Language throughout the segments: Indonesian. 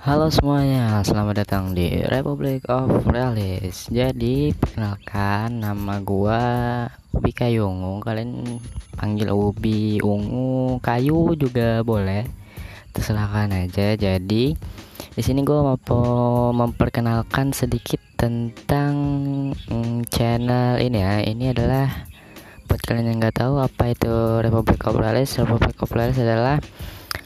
Halo semuanya, selamat datang di Republic of Realis. Jadi, perkenalkan nama gua Ubi Kayungu. Kalian panggil Ubi Ungu, Kayu juga boleh. Terserah kalian aja. Jadi, di sini gua mau memperkenalkan sedikit tentang mm, channel ini ya. Ini adalah buat kalian yang nggak tahu apa itu Republic of Realis. Republic of Realis adalah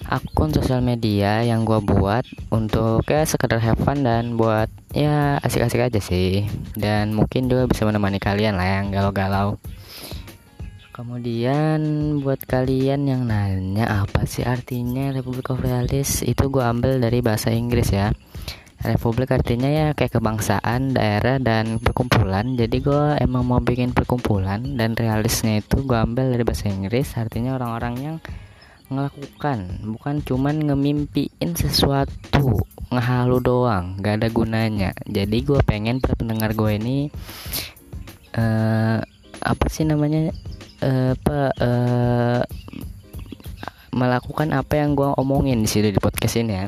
akun sosial media yang gue buat untuk ya sekedar have fun dan buat ya asik-asik aja sih. Dan mungkin juga bisa menemani kalian lah yang galau-galau. Kemudian buat kalian yang nanya apa sih artinya Republik of Realis itu gue ambil dari bahasa Inggris ya. Republik artinya ya kayak kebangsaan, daerah, dan perkumpulan. Jadi gue emang mau bikin perkumpulan Dan realisnya itu gue ambil dari bahasa Inggris. Artinya orang-orang yang ngelakukan bukan cuman ngemimpiin sesuatu ngehalu doang gak ada gunanya. Jadi gue pengen pendengar gue ini uh, apa sih namanya uh, apa uh, melakukan apa yang gue omongin di sini di podcast ini ya.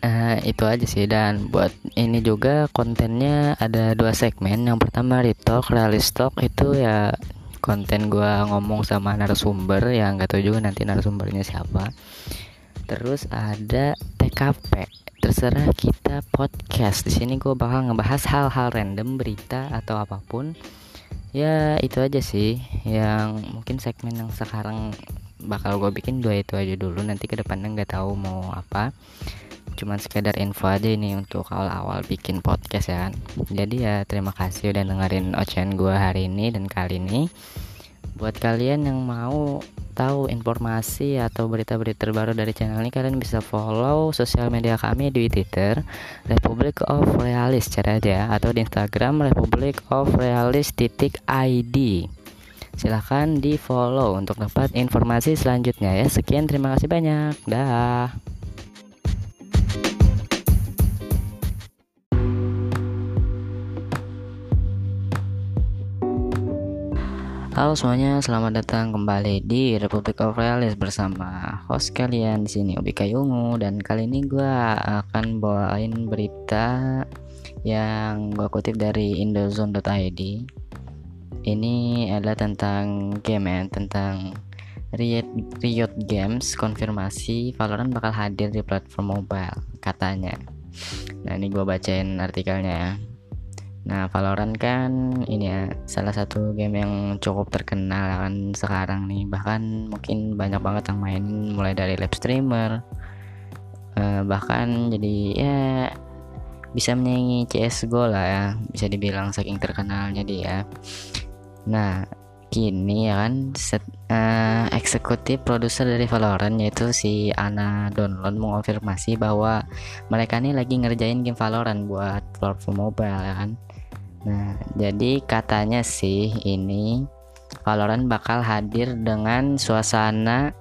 Uh, itu aja sih dan buat ini juga kontennya ada dua segmen. Yang pertama retalk realis talk itu ya konten gue ngomong sama narasumber yang gak tahu juga nanti narasumbernya siapa. Terus ada TKP terserah kita podcast. Di sini gue bakal ngebahas hal-hal random berita atau apa pun. Ya itu aja sih yang mungkin segmen yang sekarang bakal gue bikin dua itu aja dulu. Nanti ke depannya nggak tahu mau apa cuman sekedar info aja ini untuk awal-awal bikin podcast ya kan. Jadi ya terima kasih udah dengerin ocehan gue hari ini dan kali ini. Buat kalian yang mau tahu informasi atau berita-berita terbaru dari channel ini kalian bisa follow sosial media kami di Twitter Republic of Realis cara aja atau di Instagram Republic of Realis titik ID silahkan di follow untuk dapat informasi selanjutnya ya. Sekian terima kasih banyak. Dah Halo semuanya, selamat datang kembali di Republic of Realis bersama host kalian di sini Obi Kayungu dan kali ini gue akan bawain berita yang gue kutip dari indozone.id. Ini adalah tentang game ya, tentang Riot, Riot Games konfirmasi Valorant bakal hadir di platform mobile katanya. Nah ini gue bacain artikelnya ya. Nah, Valorant kan ini ya salah satu game yang cukup terkenal kan sekarang nih. Bahkan mungkin banyak banget yang main mulai dari live streamer uh, bahkan jadi ya bisa menyaingi CS:GO lah ya, bisa dibilang saking terkenalnya dia. Nah, kini ya kan set, uh, eksekutif produser dari Valorant yaitu si Ana Download mengonfirmasi bahwa mereka ini lagi ngerjain game Valorant buat platform mobile ya kan Nah, jadi katanya sih ini Valorant bakal hadir dengan suasana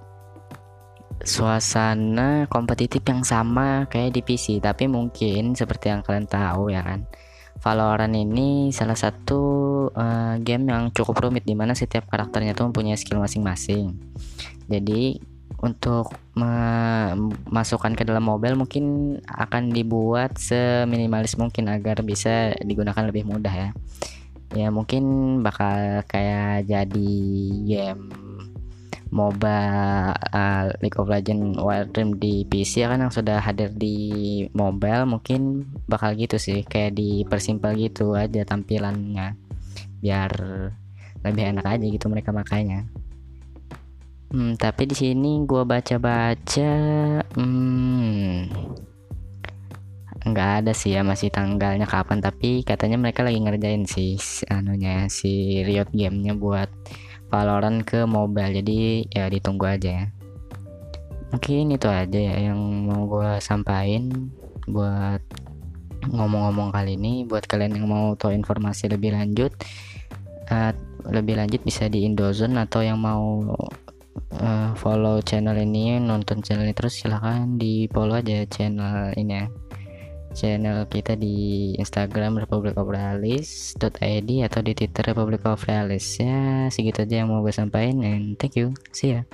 suasana kompetitif yang sama kayak di PC, tapi mungkin seperti yang kalian tahu ya kan. Valorant ini salah satu uh, game yang cukup rumit di mana setiap karakternya tuh mempunyai skill masing-masing. Jadi untuk memasukkan ke dalam mobile mungkin akan dibuat seminimalis mungkin agar bisa digunakan lebih mudah ya ya mungkin bakal kayak jadi game MOBA uh, League of Legends Wild Dream di PC ya kan yang sudah hadir di mobile mungkin bakal gitu sih kayak dipersimpel gitu aja tampilannya biar lebih enak aja gitu mereka makanya Hmm, tapi di sini gue baca-baca, hmm, nggak ada sih ya masih tanggalnya kapan. Tapi katanya mereka lagi ngerjain sih, anunya si Riot gamenya buat Valorant ke mobile. Jadi ya ditunggu aja ya. Mungkin itu aja ya yang mau gue sampaikan buat ngomong-ngomong kali ini. Buat kalian yang mau tahu informasi lebih lanjut, uh, lebih lanjut bisa di Indozone atau yang mau uh, follow channel ini nonton channel ini terus silahkan di follow aja channel ini ya. Channel kita di Instagram Republic of Realis.id atau di Twitter Republic of Realis. Ya segitu aja yang mau gue sampaikan and thank you. See ya